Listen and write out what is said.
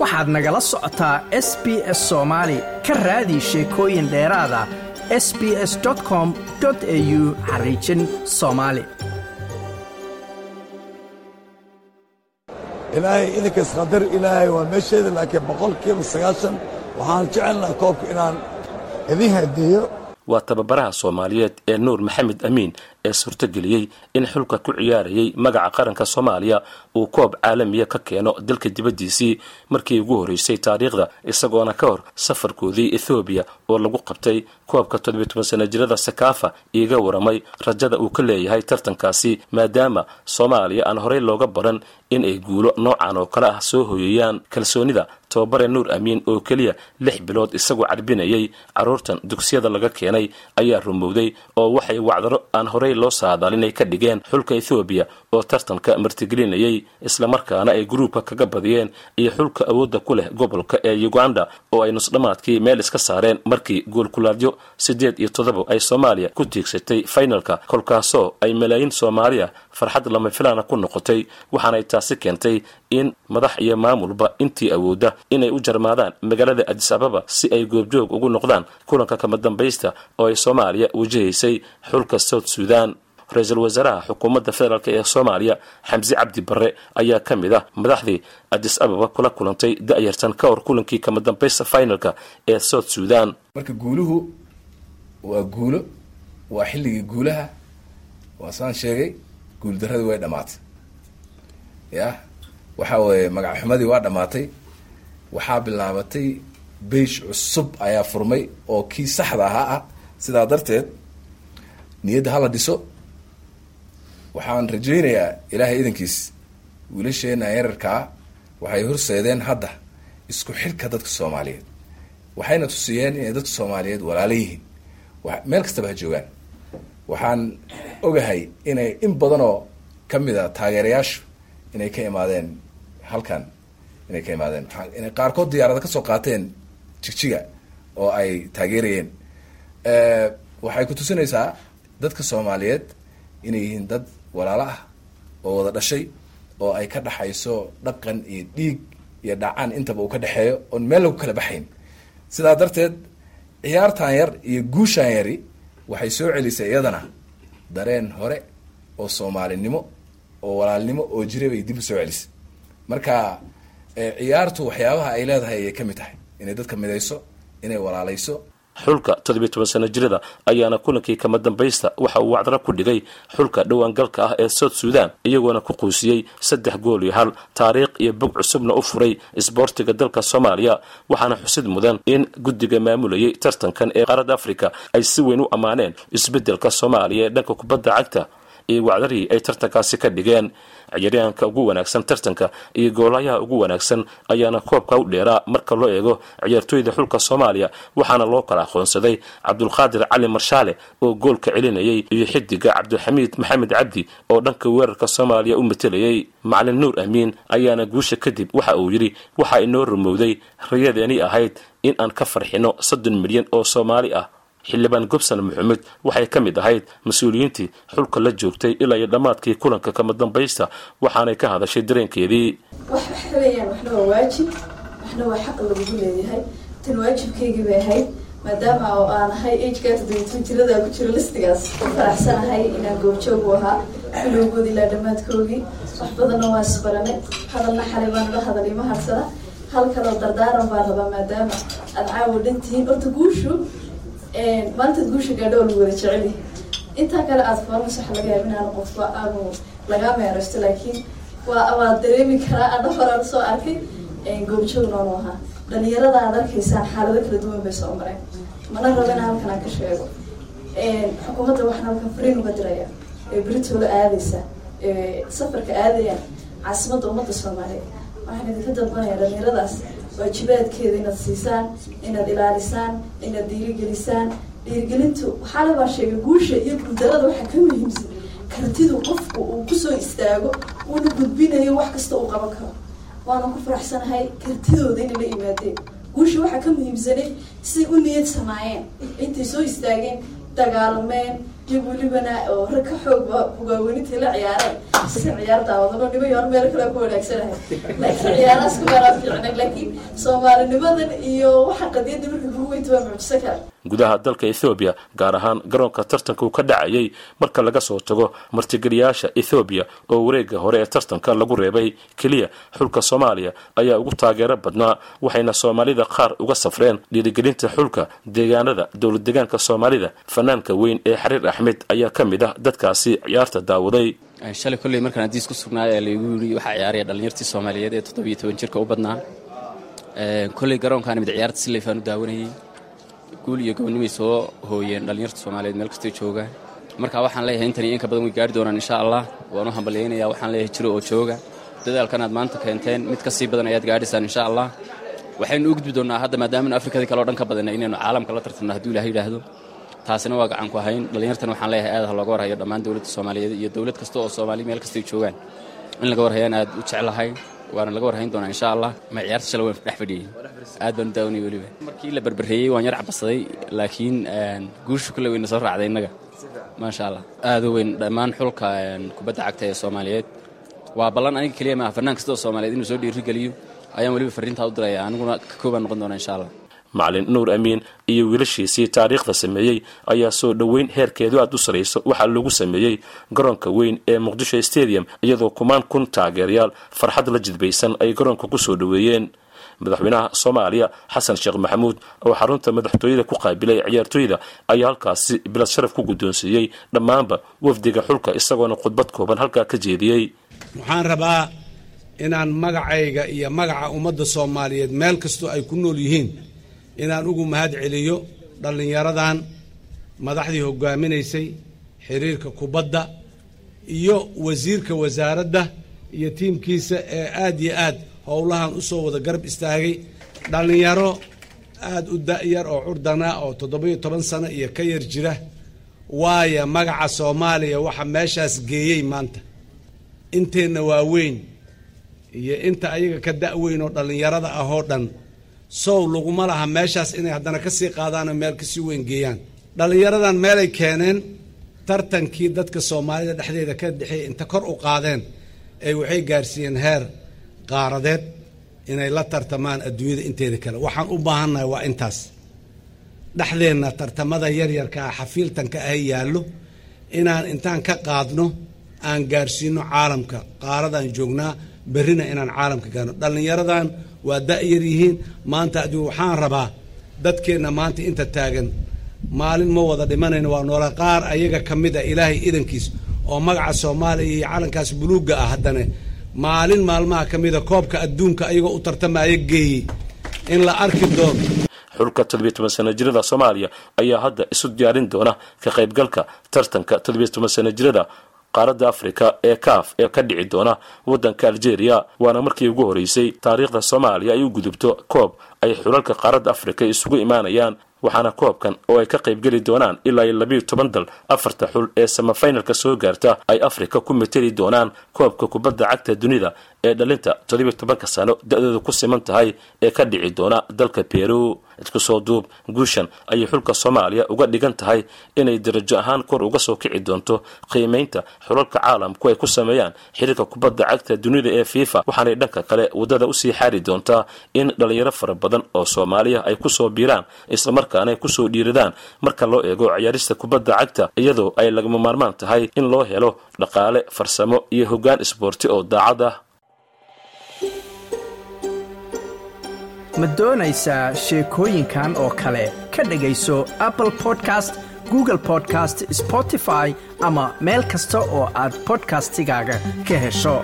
waxaad nagala socotaa s b s soomaali ka raadi sheekooyin dheeraada s b s com au xariijin soomaali ilaahay idinkas qadar ilaahay waa meesheeda laakiin boqolkiiba sagaashan waxaan jecelnaha koobka inaan idin hadiyo. Waa tababaraha soomaaliyeed ee nuur maxamed amiin ee suurtogeliyey in xulka ku ciyaarayay magaca qaranka soomaaliya uu koob caalamiya ka keeno dalka dibaddiisii markii ugu horreysay taariikhda isagoona ka hor safarkoodii ethoobiya oo lagu qabtay koobka toddobiy toban sana jirada sakaafa iiga waramay rajada uu ka leeyahay tartankaasi maadaama soomaaliya aan horey looga baran in ay guulo noocan oo kale ah soo hoyeeyaan kalsoonida tababare nuur amiin oo keliya lix bilood isagoo carbinayay carruurtan dugsiyada laga keenay ayaa rumowday oo waxay wacdaro aan horey loo saadaalinay ka dhigeen xulka ethoobiya oo tartanka martigelinayay islamarkaana ay gruubka kaga badiyeen iyo xulka awoodda ku leh gobolka ee uganda oo ay nusdhammaadkii meel iska saareen markii goolkulaadyo siddeed iyo toddoba ay soomaaliya ku tiigsatay fainalka kolkaasoo ay malaayiin soomaaliya farxad lama filaana ku noqotay waxaanay taasi keentay in madax iyo maamulba intii awoodda inay u jarmaadaan magaalada adis ababa si ay goobjoog ugu noqdaan kulanka kama dambaysta oo ay soomaaliya wajahaysay xulka south sudan. Ra'iisul wasaaraha xukuumadda federaalk ee soomaaliya xamse cabdi barre ayaa ka mid ah madaxdii adis ababa kula kulantay da-yartan ka hor kulankii kama dambaysta finalka ee south sudan. Marka guuluhu waa guulo waa xilligii guulaha waa saan sheegay guuldaradii way dhammaatay. Ya waxa weeye magacxumadii waa dhammaatay. Waxaa bilaabatay beish cusub ayaa furmay oo kii saxda ahaa ah. Sidaa darteed niyadda hala dhiso. Waxaan rajaynayaa ilaahay idankiis wiilasheena yararkaa waxay horseedeen hadda isku xidhka dadka soomaaliyeed. Waxayna tusiyeen inay dadka soomaaliyeed walaala yihiin. Meel kastaba ha joogaan. Waxaan ogahay inay in badan oo ka mid a taageerayaashu inay ka imaadeen halkan inay ka imaadeen. Inay qaarkood diyaarada ka soo qaateen jigjiga oo ay taageerayeen. Waxay ku tusinaysaa dadka soomaaliyeed inay yihiin dad walaalo ah oo wada dhashay oo ay ka dhaxayso dhaqan iyo dhiig iyo dhacaan intaba uu ka dhexeeyo oon meel lagu kala baxayn. Sidaa darteed ciyaartan yar iyo guushaan yari waxay soo celisay iyadana dareen hore oo soomaalinimo oo walaalnimo oo jira bay dib u soo celisay marka ciyaartu waxyaabaha ay leedahay ayay ka mid tahay. Inay dadka midayso inay walaalayso xulka toddobiy toban sana jirada ayaana kulankii kama dambaysta. Waxa uu wacdaro ku dhigay xulka dhowaangalka ah ee south sudan iyagoona ku quusiyey saddex gool iyo hal. Taariikh iyo bog cusubna u furay isboortiga dalka soomaaliya waxaana xusid mudan in guddiga maamulayay tartankan ee qaaradda africa ay si weyn u ammaaneen isbeddelka soomaaliya ee dhanka kubadda cagta iyo wacdarii ay tartankaasi ka dhigeen. Ciyaaryahanka ugu wanaagsan tartanka iyo goolayaha ugu wanaagsan ayaana koobka u dheeraa marka loo eego ciyaartooyda xulka soomaaliya waxaana loo kala aqoonsaday cabdulqaadir cali marshaale oo goolka celinayay iyo xidiga cabdilxamiid maxamed cabdi oo dhanka weerarka soomaaliya u matelayay macalin nuur amiin ayaana guusha kadib waxa uu yidhi waxaa inoo rumowday rayadeeni ahayd in aan ka farxino soddon milyan oo soomaali ah xildhibaan gobson maxamed waxay ka mid ahayd mas'uuliyiintii xulka la joogtay ilaa iyo dhammaadkii kulanka kama dambaysta waxaanay ka hadashay dareenkeedii. Waxna waa waajib waxna waa xaq lagugu leeyahay. Tan waajibkaygii ahayd maadaama oo aan ahay ageka toddobiitan ku jiro listigaas ku faraxsanahay inaan goobjoog u ahaa bilowgoodi ilaa dhammaadkoogii wax badanna waa isbaranay hadalna xalay baan ula hadalay ma harsana hal kaloo dardaaran baan rabaa maadaama aad caawo dhantihiin. Horta guushu maanta guusha gaadho lagu wada jeceli intaa kale aada foornas waxa laga yaaba inaanu qofba aanu lagaa meeraysto laakiin waa waa dareemi karaa adha horaan soo arkay. Goobjoog noonu ahaa. Dhalinyarada aad arkaysaan xaalado kala duwan bay soo mareen. Mana rabo in halkan aan ka sheego. Xukuumadda waxaan halkan fariin uga diraya. Ee beritoola aadaysa. Safarka aadayaan caasimadda ummadda soomaaliyeed. Waxaan idinka dalbanaya dhalinyaradaas waajibaadkeeda inaad siisaan inaad ilaalisaan inaad dhiirigelisaan. Dhiirigelintu waxaa labaa sheegay guusha iyo guuldarada waxaa ka muhiimsan. Kartidu qofku uu ku soo istaago uuna gudbinayo wax kasta uu qaban karo. Waana ku faraxsanahay kartidooda inay la yimaadeen. Guusha waxaa ka muhiimsanay siday u niyad samaayeen intay soo istaageen dagaalameen iyo welibana oo rag ka xoog hogaawenintii la ciyaareen si ciyaar daawadano niman yoon meel kale ku wanaagsanahay laakiin ciyaarahaas ku meelaa fiicnay laakiin soomaalinimadan iyo waxa qadiyadda marka kugu weynta waa mucjiso kale gudaha dalka ethoobiya gaar ahaan garoonka tartanka uu ka dhacayay marka laga soo tago martigeliyaasha ethoobiya oo wareega hore ee tartanka lagu reebay keliya. Xulka soomaaliya ayaa ugu taageero badnaa waxayna soomaalida qaar uga safreen dhiirigelinta xulka deegaanada. Dowlad deegaanka soomaalida fanaanka weyn ee xariir axmed ayaa ka mid ah dadkaasi ciyaarta daawaday. Shalay kolley markaan hadiis ku sugnaay ee laygu yidhi waxaa ciyaaraya dhallinyartii soomaaliyeed ee toddobiyo toban jirka u badnaa. Kolley garoonkaan mid ciyaarta si leefaan u daawanayay guul iyo gobonnimay soo hooyeen dhallinyarta soomaaliyeed meel kastay joogaan marka waxaan leeyahay intan iyo inka badan way gaari doonaan insha allah. Waan u hambalyaynaya waxaan leeyahay jiro oo jooga. Dadaalkan aad maanta keenteen mid ka sii badan ayaad gaadhaysaan insha allah. Waxaynu u gudbi doonnaa hadda maadaamanu afrikadii kale o dhan ka badana inaynu caalamka la tartanno hadduu ilaah yidhaahdo. Taasina waa gacan ku ahayn. Dhallinyartan waxaan leeyahay aad ha looga warhayo dhammaan dowladda soomaaliyeed iyo dowlad kasta oo soomaaliya meel kastay joogaan. In laga warhayaan aad u jeclahay waana laga warhayn doonaa insha allah ma ciyaarta shala waan dhex fadhiyey aad baan u daawanaya weliba. Markii la berberreeyey waan yar cabasaday laakiin guushu kule weyna soo raacday innaga maasha allah aad u weyn dhammaan xulka kubadda cagta ee soomaaliyeed. Waa ballan aniga keliya maaha fannaan kasta oo soomaaliyeed inuu soo dhiirigeliyo ayaan weliba farriintaa u diraya aniguna ka koobaan noqon doonaa insha allah macalin nuur amiin iyo wiilashiisii taariikhda sameeyey ayaa soo dhoweyn heerkeedu aad u sarayso waxaa lagu sameeyey garoonka weyn ee muqdisho stadium iyadoo kumaan kun taageerayaal farxad la jidbaysan ay garoonka ku soo dhoweeyeen. Madaxweynaha soomaaliya xasan sheekh maxamuud oo xarunta madaxtooyada ku qaabilay ciyaartooyda ayaa halkaasi bilad sharaf ku guddoonsiiyey dhammaanba wafdiga xulka isagoona khudbad kooban halkaa ka jeediyey. Waxaan rabaa inaan magacayga iyo magaca ummadda soomaaliyeed meel kastoo ay ku nool yihiin inaan ugu mahad celiyo dhallinyaradan madaxdii hogaaminaysay xiriirka kubadda iyo wasiirka wasaaradda iyo tiimkiisa ee aad iyo aad howlahan u soo wada garab istaagay. Dhallinyaro aad u da'yar oo curdanaa oo toddobiyo toban sano iyo ka yar jira waaya magaca soomaaliya waxa meeshaas geeyey maanta. Inteenna waa weyn iyo inta ayaga ka da'weyn oo dhallinyarada ah oo dhan sow laguma laha meeshaas inay haddana ka sii qaadaanoo meel ka sii weyn geeyaan. Dhallinyaradan meelay keeneen tartankii dadka soomaalida dhexdeeda ka dhexeeyay inta kor u qaadeen ee waxay gaarsiiyeen heer qaaradeed inay la tartamaan adduunyada inteeda kale. Waxaan u baahannahay waa intaas. Dhexdeenna tartamada yaryarka ah xafiiltanka ah yaallo inaan intaan ka qaadno aan gaarsiino caalamka qaaradaan joognaa berrina inaan caalamka gaarno. Dhallinyaradan waa da'yar yihiin. Maanta adigu waxaan rabaa dadkeenna maanta inta taagan maalin ma wada dhimanayno waa noola qaar ayaga ka mid a ilaahay idankiis oo magaca soomaaliya iyo calankaas buluugga ah haddana maalin maalmaha ka mida koobka adduunka ayagoo u tartamaya geeyey in la arki doono. Xulka toddobiyo toban sana jirada soomaaliya ayaa hadda isu diyaarin doona ka qaybgalka tartanka toddobiyo toban sana jirada qaaradda afrika ee kaaf ee ka dhici doona waddanka algeria waana markii ugu horeysay taariikhda soomaaliya ay u gudubto koob ay xulalka qaaradda afrika isugu imaanayaan waxaana koobkan oo ay ka qaybgeli doonaan ilaa iyo labayo toban dal afarta xul ee samafinalka soo gaarta ay afrika ku mateli doonaan koobka kubadda cagta dunida ee dhalinta toddobiyo tobanka sano da-dooda ku siman tahay ee ka dhici doona dalka peru isku soo duub guushan ayay xulka soomaaliya uga dhigan tahay inay darajo ahaan kor uga soo kici doonto qiimaynta xulalka caalamku ay ku sameeyaan xiriirka kubadda cagta dunida ee fifa. Waxaanay dhanka kale waddada u sii xaari doontaa in dhalinyaro fara badan oo soomaaliya ay ku soo biiraan islamarkaana ay ku soo dhiiradaan marka loo eego ciyaarista kubadda cagta iyadoo ay lagama maarmaan tahay in loo helo dhaqaale farsamo iyo hoggaan isboorti oo daacad ah ma doonaysaa sheekooyinkan oo kale? Ka dhegayso apple podcast google podcast spotify ama meel kasta oo aad bodkastigaaga ka hesho